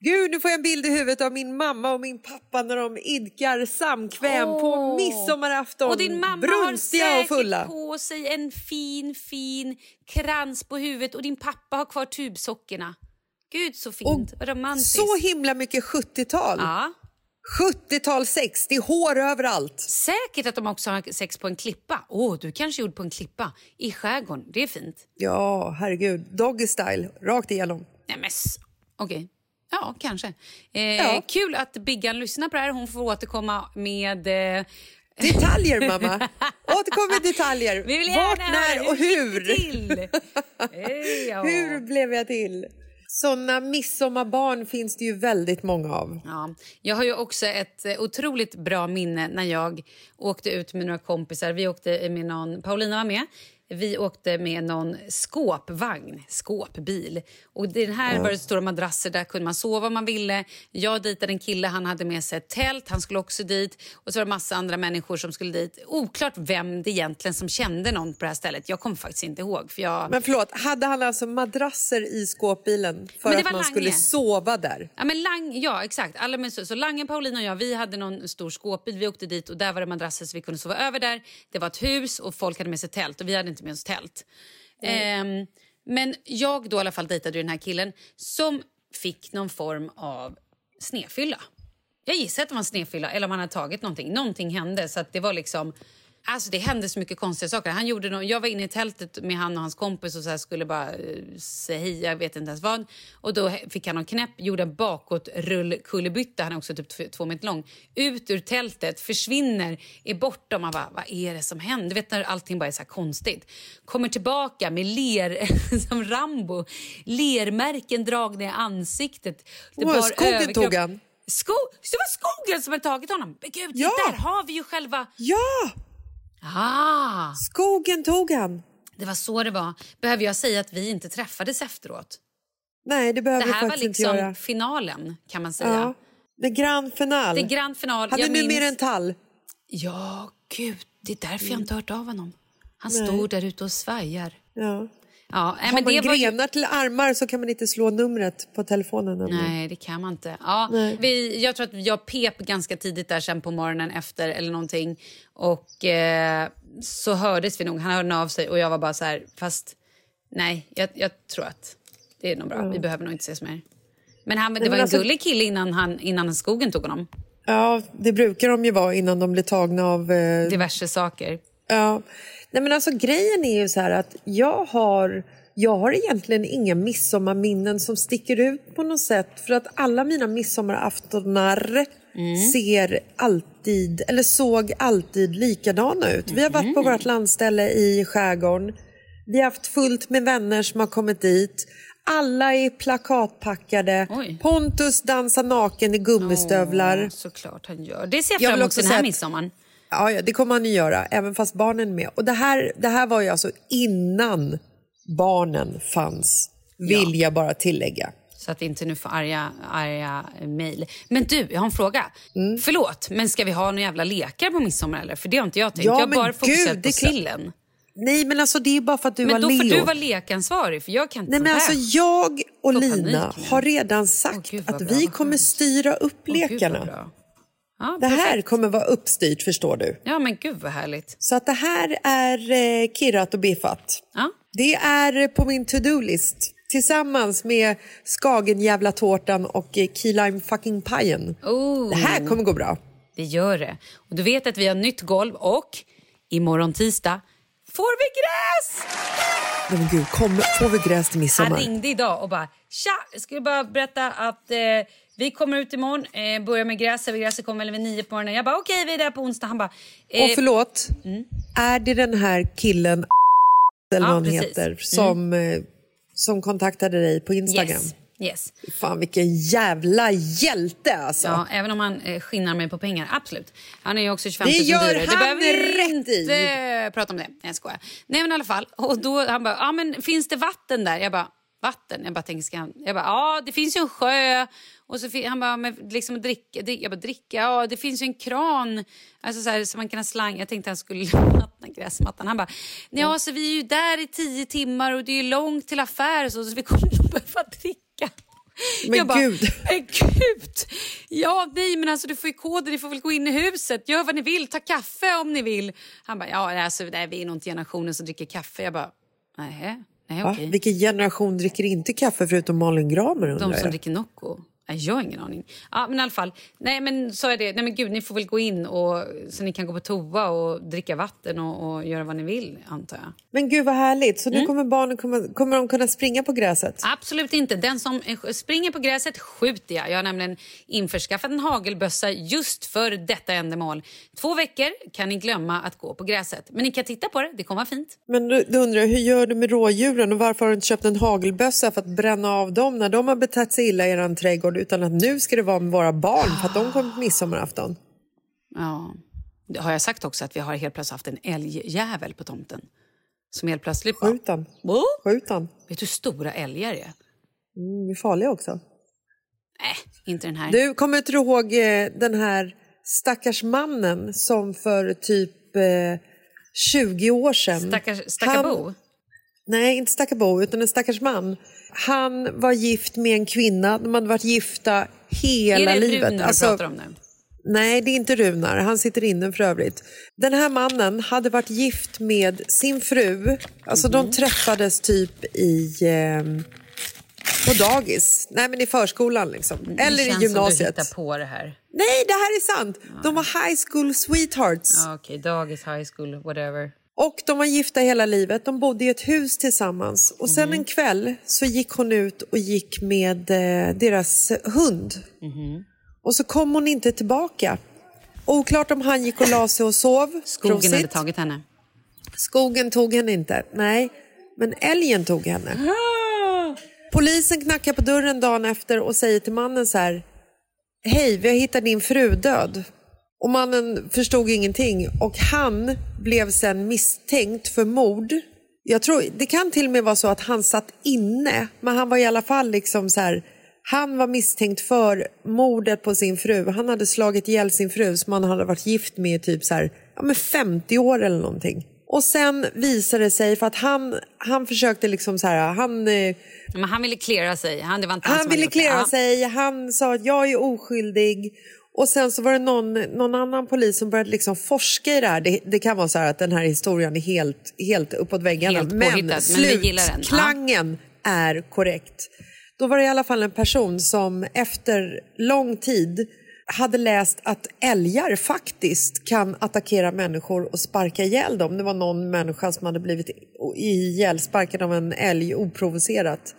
Gud, nu får jag en bild i huvudet av min mamma och min pappa när de idkar samkväm på Åh. midsommarafton. Och din mamma Brunstiga har och säkert fulla. på sig en fin, fin krans på huvudet och din pappa har kvar tubsockorna. Gud, så fint. Vad romantiskt. Så himla mycket 70-tal. Ja. 70-tal sex, det är hår överallt. Säkert att de också har sex på en klippa. Åh, du kanske gjorde på en klippa i skärgården. Det är fint. Ja, herregud. Doggy style, rakt igenom. Nej, men okej. Ja, kanske. Eh, Ja. Kul att Biggan lyssnar på det här. Hon får återkomma med... Eh, Detaljer, mamma. Återkom med detaljer. Vi vill Vart, när och hur hur. Eh. Hur blev jag till? Såna midsommarbarn finns det ju väldigt många av. Ja, jag har ju också ett eh, otroligt bra minne när jag åkte ut med några kompisar. Vi åkte med någon, Paulina var med. Vi åkte med någon skåpvagn, skåpbil. Och den här Ja. var det stora madrasser, där kunde man sova om man ville. Jag dejtade en kille, han hade med sig ett tält, han skulle också dit. Och så var det massa andra människor som skulle dit. Oklart vem det egentligen som kände någon på det här stället. Jag kommer faktiskt inte ihåg. För jag... Men förlåt, hade han alltså madrasser i skåpbilen för att man Lange. skulle sova där? Ja, men Lang, ja exakt. Alla med, så, så Lange, Paulina och jag vi hade någon stor skåpbil. Vi åkte dit och där var det madrasser så vi kunde sova över där. Det var ett hus och folk hade med sig tält och vi hade oss tält. Ehm, men jag då i alla fall dejtade den här killen som fick någon form av snefylla. Jag gissar att det var en snefylla eller om han hade tagit någonting. Någonting hände så att det var liksom... Alltså det hände så mycket konstiga saker. Han gjorde nå- jag var inne i tältet med han och hans kompis och så skulle bara eh, säga hej, jag vet inte ens vad. Och då fick han någon knäpp, gjorde en bakåt rullkullerbytta, han är också typ två meter lång, ut ur tältet, försvinner, är borta man bara, vad är det som händer? Du vet när allting bara är så här konstigt. Kommer tillbaka med ler, som Rambo, lermärken dragna i ansiktet. Det bar skogen tog han. Sko det var skogen som hade tagit honom. Men gud, Ja. där har vi ju själva... Ja! Ah, Skogen tog han. det var så det var. Behöver jag säga att vi inte träffades efteråt? Nej, det behöver det här var faktiskt liksom inte göra. finalen, kan man säga. Ja. Det grand final. Det är grand final. Jag du minns... mer en tall? Ja, gud. Det är därför jag inte hört av honom. Han Nej. står där ute och svajar. Ja. Ja, Har men man det var grenar till armar så kan man inte slå numret på telefonen. nämligen. Nej, det kan man inte. Ja, Nej. vi, jag tror att jag pep ganska tidigt där sen på morgonen efter eller någonting. Och eh, så hördes vi nog. Han hörde av sig och jag var bara så här, fast nej, jag, jag tror att det är nog bra. Ja. Vi behöver nog inte ses mer. Men han, det Nej, var men en alltså- gullig kille innan, han, innan skogen tog honom. Ja, det brukar de ju vara innan de blir tagna av... Eh... Diverse saker. Ja. Nej, men alltså, grejen är ju så här att jag har, jag har egentligen inga midsommarminnen som sticker ut på något sätt. För att alla mina midsommaraftonar ser alltid, eller såg alltid likadana ut. Vi har varit på vårt landställe i skärgården. Vi har haft fullt med vänner som har kommit dit. Alla är plakatpackade. Oj. Pontus dansar naken i gummistövlar. Åh, såklart han gör. Det ser jag fram emot den här att- midsommaren. Ja, ja, det kommer han ju göra, även fast barnen är med. Och det här, det här var ju alltså innan barnen fanns, vill jag bara tillägga. Så att vi inte nu får arga, arga mejl. Men du, jag har en fråga. Mm. Förlåt, men ska vi ha några jävla lekar på midsommar eller? För det har inte jag tänkt. Ja, jag har men bara fokuserat gud, det på sillen. Nej, men alltså det är bara för att du men då Leo. får du vara lekansvarig för jag kan inte Nej, men alltså jag och Lina har redan sagt Gud, vad att bra, vi kommer styra upp gud, vad lekarna. Ja, det här kommer vara uppstyrt, förstår du. Ja, men gud vad härligt. Så att det här är eh, kirrat och biffat. Ja. Det är på min to-do-list tillsammans med skagenjävla tårtan och eh, key lime fucking pajen. Oh. Det här kommer gå bra. Det gör det. Och du vet att vi har nytt golv och imorgon tisdag får vi gräs! Nej, men gud, kom, får vi gräs till midsommar? Han ringde idag och bara “Tja, jag skulle bara berätta att eh, vi kommer ut imorgon, eh, börjar med gräset, gräset kommer väl vid nio på morgonen”. Jag bara “Okej, vi är där på onsdag”. Han bara... Eh, Och förlåt, är det den här killen eller Ja, vad han heter som, eh, som kontaktade dig på Instagram? Yes. yes. Fan vilken jävla hjälte alltså! Ja, även om han eh, skinnar mig på pengar. Absolut. Han är ju också 25 000 Det gör dyrare. han behöver vi rätt i. inte prata om det. Nej, jag skojar. Nej, men i alla fall. Och då han bara, ja men finns det vatten där? Jag bara, vatten? Jag bara, tänker, ska han... Jag bara, ja det finns ju en sjö. Och så han bara, men liksom dricka? drick- Jag bara, dricka? Ja, det finns ju en kran. Alltså så här, så man kan ha slang. Jag tänkte han skulle vattna gräsmattan. Han bara, ja, så vi är ju där i tio timmar och det är ju långt till affär så, så vi kommer nog behöva dricka. Men jag bara, gud. men gud! Ja, nej, men alltså du får ju koden, ni får väl gå in i huset, gör vad ni vill, ta kaffe om ni vill. Han bara, ja, alltså, nej, vi är nog inte generationen som dricker kaffe. Jag bara, nej, nej okej. Vilken generation dricker inte kaffe förutom Malin Gramer De som jag? dricker Nocco? Jag har ingen aning. Ja, men i alla fall. Nej, men så är det. Nej, men gud, ni får väl gå in och, så ni kan gå på toa och dricka vatten och, och göra vad ni vill, antar jag. Men gud vad härligt, så nu Mm. kommer barnen kommer, kommer de kunna springa på gräset? Absolut inte. Den som eh, springer på gräset skjuter jag. Jag har nämligen införskaffat en hagelbössa just för detta ändamål. Två veckor kan ni glömma att gå på gräset. Men ni kan titta på det, det kommer vara fint. Men då, då undrar jag, hur gör du med rådjuren och varför har du inte köpt en hagelbössa för att bränna av dem när de har betett sig illa i er trädgård utan att nu ska det vara med våra barn för att de kommer på midsommarafton? Ja. Det har jag sagt också att vi har helt plötsligt haft en älgjävel på tomten. Som helt plötsligt bara... Skjut den. Oh! Skjut den. Vet du hur stora älgar är? Mm, de är farliga också. Nej, inte den här. Du, kommer inte du ihåg eh, den här stackars mannen som för typ eh, 20 år sedan... Stackars, stackabo? Han- Nej, inte stackabo, utan en stackars man. Han var gift med en kvinna, de hade varit gifta hela är det livet. Runar Alltså, pratar om nu? Nej, det är inte Runar. Han sitter inne för övrigt. Den här mannen hade varit gift med sin fru. Alltså Mhm. de träffades typ i... Eh, på dagis. Nej, men i förskolan liksom. Eller det i känns gymnasiet. som du hittar på det här. Nej, det här är sant. De var high school sweethearts. Ja, Okej, dagis, high school, whatever. Och de var gifta hela livet. De bodde i ett hus tillsammans. Och sen en kväll så gick hon ut och gick med eh, deras hund. Och så kom hon inte tillbaka. Oklart om han gick och la sig och sov. Skogen Prosit. hade tagit henne. Skogen tog henne inte. Nej, men älgen tog henne. Polisen knackar på dörren dagen efter och säger till mannen så här. Hej, vi har hittat din fru död. Och mannen förstod ingenting och han blev sen misstänkt för mord. Jag tror, det kan till och med vara så att han satt inne, men han var i alla fall liksom så här. Han var misstänkt för mordet på sin fru. Han hade slagit ihjäl sin fru som han hade varit gift med i typ så här, ja, men 50 år eller någonting. Och sen visade det sig, för att han, han försökte liksom så här, han... eh, Men han ville klära sig. Han, det var inte han, han ville klära sig, han sa att jag är oskyldig. Och sen så var det någon, någon annan polis som började liksom forska i det här. Det, det kan vara så här att den här historien är helt, helt uppåt väggarna. Helt men påhittat, den. Ja. slutklangen är korrekt. Då var det i alla fall en person som efter lång tid hade läst att älgar faktiskt kan attackera människor och sparka ihjäl dem. Det var någon människa som hade blivit ihjälsparkad av en älg oprovocerat.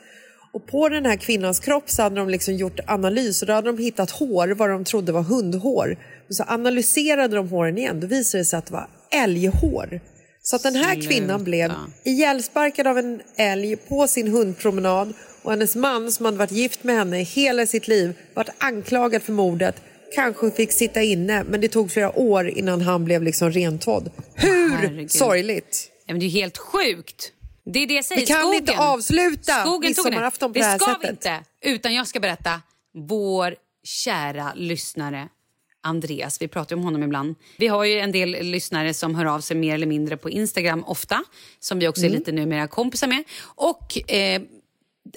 Och på den här kvinnans kropp så hade de liksom gjort analys och då hade de hittat hår, vad de trodde var hundhår. Och så analyserade de håren igen, då visade det sig att det var älghår. Så att den här Sluta. kvinnan blev ihjälsparkad av en älg på sin hundpromenad och hennes man som hade varit gift med henne hela sitt liv varit anklagad för mordet kanske fick sitta inne men det tog flera år innan han blev liksom rentvådd. Hur Herregud. sorgligt? Ja, men det är helt sjukt. Det är det jag säger. Vi kan Skogen. inte avsluta Skogen midsommarafton på det det här ska sättet. vi inte. Utan jag ska berätta. Vår kära lyssnare Andreas, vi pratar om honom ibland. Vi har ju en del lyssnare som hör av sig mer eller mindre på Instagram ofta. Som vi också Mm. är lite numera kompisar med. Och eh,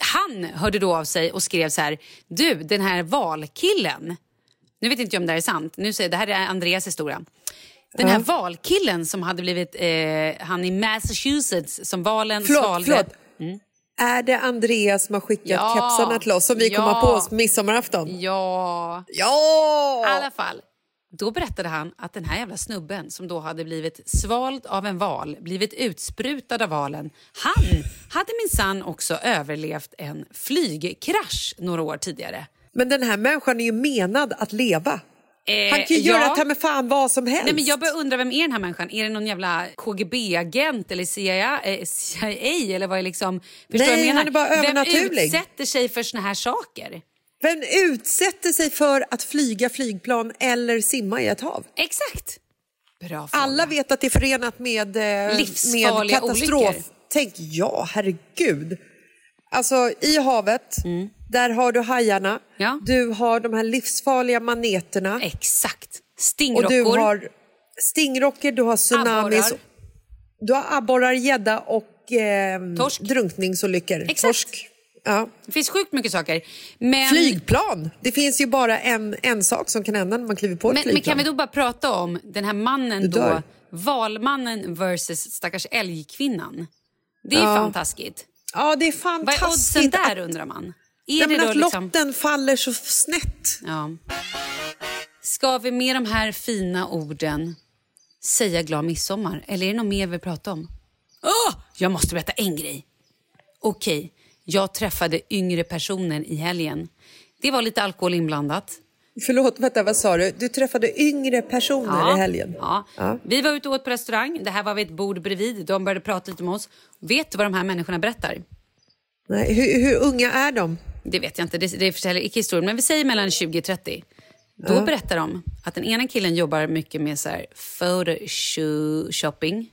han hörde då av sig och skrev så här. Du, den här valkillen. Nu vet inte jag om det här är sant. Nu säger, det här är Andreas historia. Den här valkillen som hade blivit, eh, han i Massachusetts som valen Förlåt, svalde. förlåt. Är det Andreas som har skickat Ja. kepsarna till oss som vi kommer Ja. ha på oss på midsommarafton? Ja. Ja! I alla fall. Då berättade han att den här jävla snubben som då hade blivit svald av en val, blivit utsprutad av valen, han hade minsann också överlevt en flygkrasch några år tidigare. Men den här människan är ju menad att leva. Eh, Han kan ju ja. göra ta med fan vad som helst. Nej, men jag börjar undra, vem är den här människan? Är det någon jävla KGB-agent eller CIA, eh, CIA eller vad är liksom... Förstår Nej, jag menar? han är bara övernaturlig. Vem utsätter sig för såna här saker? Vem utsätter sig för att flyga flygplan eller simma i ett hav? Exakt. Bra fråga. Alla vet att det är förenat med, eh, Livsfarliga med katastrof. olyckor. Tänk, ja, herregud. Alltså, i havet, där har du hajarna. Mm. Ja. Du har de här livsfarliga maneterna. Exakt. Och Stingrockor. du har stingrocker, du har tsunamis. Abborrar. Du har abborrar, gädda och eh, Torsk. drunkningsolyckor. Exakt. Torsk. Ja. Det finns sjukt mycket saker. Men, Flygplan! Det finns ju bara en, en sak som kan hända när man kliver på ett men, men flygplan. kan vi då bara prata om den här mannen då, valmannen versus stackars älgkvinnan. Det är ju Ja. fantastiskt. Ja, det är Vad är oddsen fantastiskt där att, undrar man? Är det men att liksom... lotten faller så snett. Ja. Ska vi med de här fina orden säga glad midsommar? Eller är det något mer vi pratar om? Åh, jag måste berätta en grej. Okej, jag träffade yngre personer i helgen. Det var lite alkohol inblandat. Förlåt, vänta, vad sa du? Du träffade yngre personer i helgen. Ja. Ja. Vi var ute och åt på restaurang. Det här var vid ett bord bredvid. De började prata lite med oss. Vet du vad de här människorna berättar? Nej, hur, hur unga är de? Det vet jag inte, det, det förtäljer icke historien. Men vi säger mellan 20 och 30. Då Ja. berättar de att den ena killen jobbar mycket med så här photoshopping.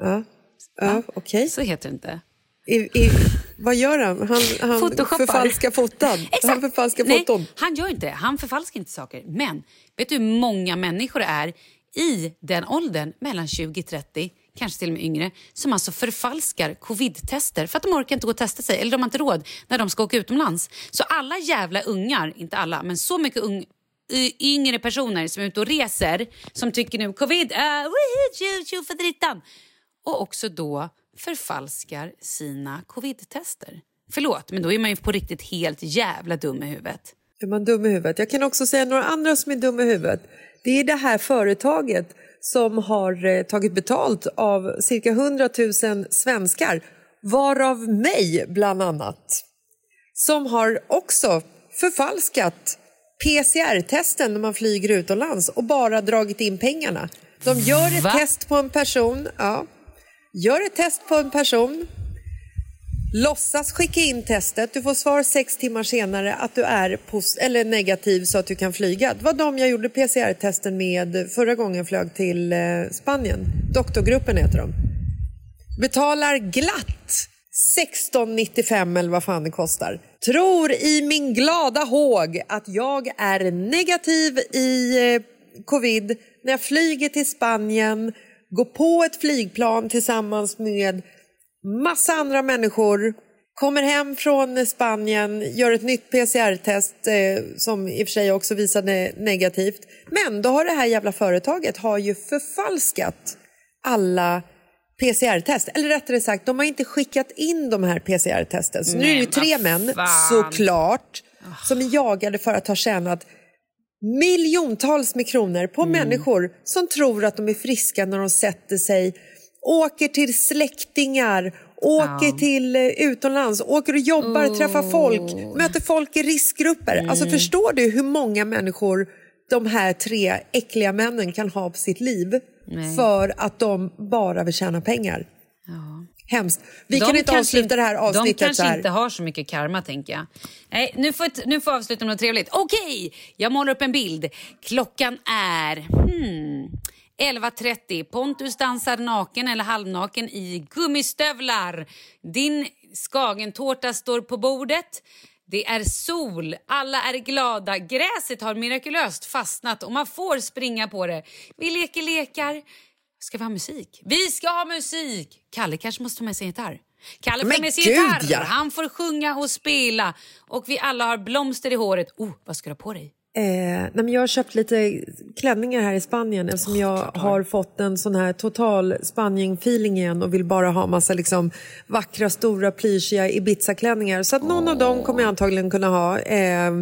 Ja, ja okej. Så heter det inte. I, i, vad gör han? Han, han förfalskar foton. Exakt. Han förfalskar Nej, foton. han gör inte. Han förfalskar inte saker. Men vet du hur många människor det är i den åldern, mellan 20 och 30, kanske till och med yngre, som alltså förfalskar covid-tester för att de orkar inte gå och testa sig eller de har inte råd när de ska åka utomlands. Så alla jävla ungar, inte alla, men så mycket ung, y- yngre personer som är ute och reser som tycker nu covid, uh, tjo, tjo för drittan. Och också då förfalskar sina covid-tester. Förlåt, men då är man ju på riktigt helt jävla dum i huvudet. Är man dum i huvudet? Jag kan också säga några andra som är dumma i huvudet. Det är det här företaget som har eh, tagit betalt av cirka 100 000 svenskar, varav mig bland annat, som har också förfalskat PCR-testen när man flyger utomlands och bara dragit in pengarna. De gör ett Va? test på en person, ja, gör ett test på en person Låtsas skicka in testet. Du får svar sex timmar senare att du är eller negativ så att du kan flyga. Det var de jag gjorde PCR-testen med förra gången jag flög till eh, Spanien. Doktorgruppen heter de. Betalar glatt 16,95 eller vad fan det kostar. Tror i min glada håg att jag är negativ i eh, covid när jag flyger till Spanien, går på ett flygplan tillsammans med massa andra människor, kommer hem från Spanien, gör ett nytt PCR-test eh, som i och för sig också visade negativt. Men då har det här jävla företaget har ju förfalskat alla PCR-test. Eller rättare sagt, de har inte skickat in de här PCR-testen. Så nu är det ju tre män, fan. såklart, som är jagade för att ha tjänat miljontals med kronor på människor som tror att de är friska när de sätter sig, åker till släktingar, åker till eh, utomlands, åker och jobbar, träffar folk, möter folk i riskgrupper. Alltså förstår du hur många människor de här tre äckliga männen kan ha på sitt liv Nej. för att de bara vill tjäna pengar? Hemskt. Vi De kan inte avsluta det här avsnittet De kanske här. inte har så mycket karma, tänker jag. Nej, nu får, nu får jag avsluta med något trevligt. Okej, jag målar upp en bild. Klockan är... Hmm, 11.30. Pontus dansar naken eller halvnaken i gummistövlar. Din skagentårta står på bordet. Det är sol, alla är glada, gräset har mirakulöst fastnat och man får springa på det. Vi leker lekar. Ska vi ha musik? Vi ska ha musik! Kalle kanske måste ta med sig en gitarr. Kalle får Men med gud, gitarr. ja. Han får sjunga och spela. Och vi alla har blomster i håret. Oh, vad ska du ha på dig? Eh, nej men jag har köpt lite klänningar här i Spanien eftersom jag har fått en sån här total Spanien-feeling igen och vill bara ha massa liksom vackra, stora, plyschiga Ibiza-klänningar. Så att någon av dem kommer jag antagligen kunna ha. Eh,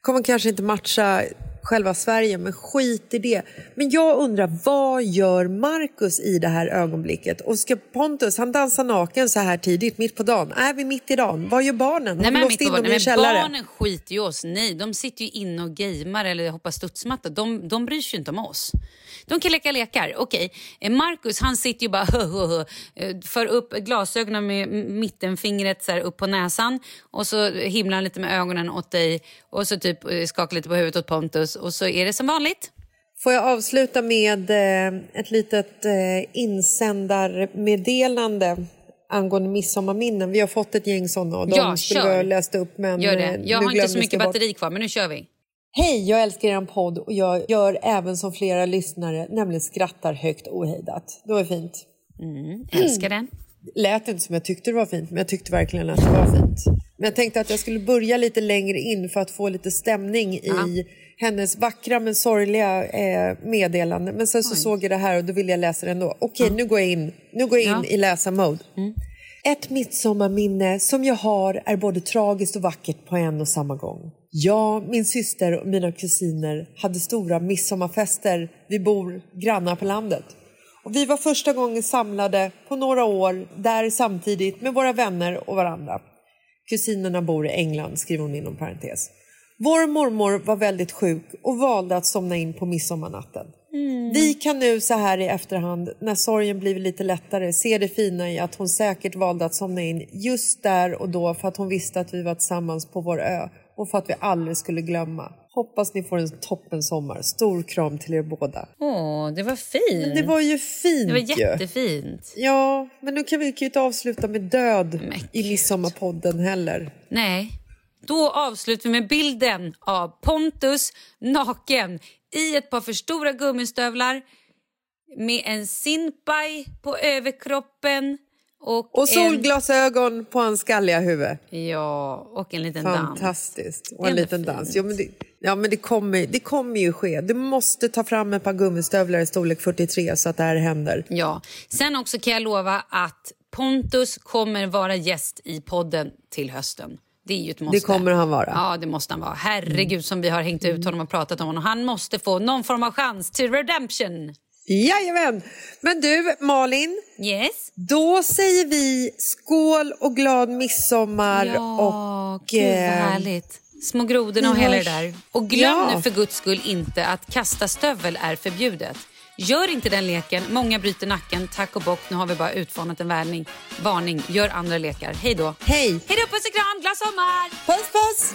kommer kanske inte matcha själva Sverige, men skit i det. Men jag undrar, vad gör Markus i det här ögonblicket? Och ska Pontus, han dansar naken så här tidigt, mitt på dagen. Är vi mitt i dagen? Vad gör barnen? Har Nej, vi låst in dem i en källare? barnen skiter ju oss. Nej, de sitter ju inne och gamer eller hoppar studsmatta. De, de bryr sig ju inte om oss. De kan leka lekar. Okej, eh, Marcus han sitter ju bara hö, hö, hö, för upp glasögonen med mittenfingret så här, upp på näsan och så himlar han lite med ögonen åt dig och så typ eh, skakar lite på huvudet åt Pontus och så är det som vanligt. Får jag avsluta med eh, ett litet insändarmeddelande angående midsommarminnen. Vi har fått ett gäng sådana och de Ja, skulle kör. ha läst upp men Gör det. Jag har inte så mycket batteri kvar men nu kör vi. Hej, jag älskar er podd och jag gör även som flera lyssnare, nämligen skrattar högt ohejdat. Det var fint. Mm, älskar den. Lät inte som jag tyckte det var fint, men jag tyckte verkligen att det var fint. Men jag tänkte att jag skulle börja lite längre in för att få lite stämning i hennes vackra men sorgliga eh, meddelande. Men sen så såg jag det här och då ville jag läsa det ändå. Okej, nu går jag in, nu går in Ja. i läsarmode. Ett midsommarminne som jag har är både tragiskt och vackert på en och samma gång. Jag, min syster och mina kusiner hade stora midsommarfester. Vi bor grannar på landet. Och vi var första gången samlade på några år där samtidigt med våra vänner och varandra. Kusinerna bor i England, skriver hon inom parentes. Vår mormor var väldigt sjuk och valde att somna in på midsommarnatten. Vi kan nu så här i efterhand, när sorgen blivit lite lättare, se det fina i att hon säkert valde att somna in just där och då för att hon visste att vi var tillsammans på vår ö och för att vi aldrig skulle glömma. Hoppas ni får en toppen sommar. Stor kram till er båda. Åh, det var fint. Men det var ju fint Det var ju. jättefint. Ja, men nu kan vi ju inte avsluta med död i midsommarpodden heller. Nej. Då avslutar vi med bilden av Pontus naken i ett par för stora gummistövlar med en sinpaj på överkroppen och, Och solglasögon på hans skalliga huvud. En, ja, och en liten dans. Fantastiskt. Och en liten fint. dans. Ja, men, det, ja, men det, kommer, det kommer ju ske. Du måste ta fram ett par gummistövlar i storlek 43 så att det här händer. Ja. Sen också kan jag lova att Pontus kommer vara gäst i podden till hösten. Det är ju ett måste. Det kommer han vara. Ja, det måste han vara. Herregud som vi har hängt ut honom och pratat om honom. Han måste få någon form av chans till redemption. Jajamän! Men du, Malin. Yes? Då säger vi skål och glad midsommar. Ja, och, gud vad eh, härligt. Små grodorna och hela det där. Och glöm Ja. nu för guds skull inte att kasta stövel är förbjudet. Gör inte den leken. Många bryter nacken. Tack och bock. Nu har vi bara utfånat en varning. Varning. Gör andra lekar. Hej då. Hej. Hej då, puss och kram. Glad sommar! Puss, puss!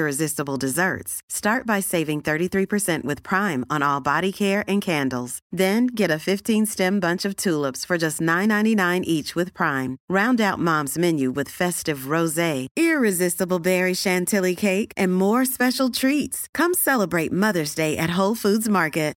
irresistible desserts. Start by saving 33% with Prime on all body care and candles. Then get a 15-stem bunch of tulips for just $9.99 each with Prime. Round out Mom's menu with festive rosé, irresistible berry chantilly cake, and more special treats. Come celebrate Mother's Day at Whole Foods Market.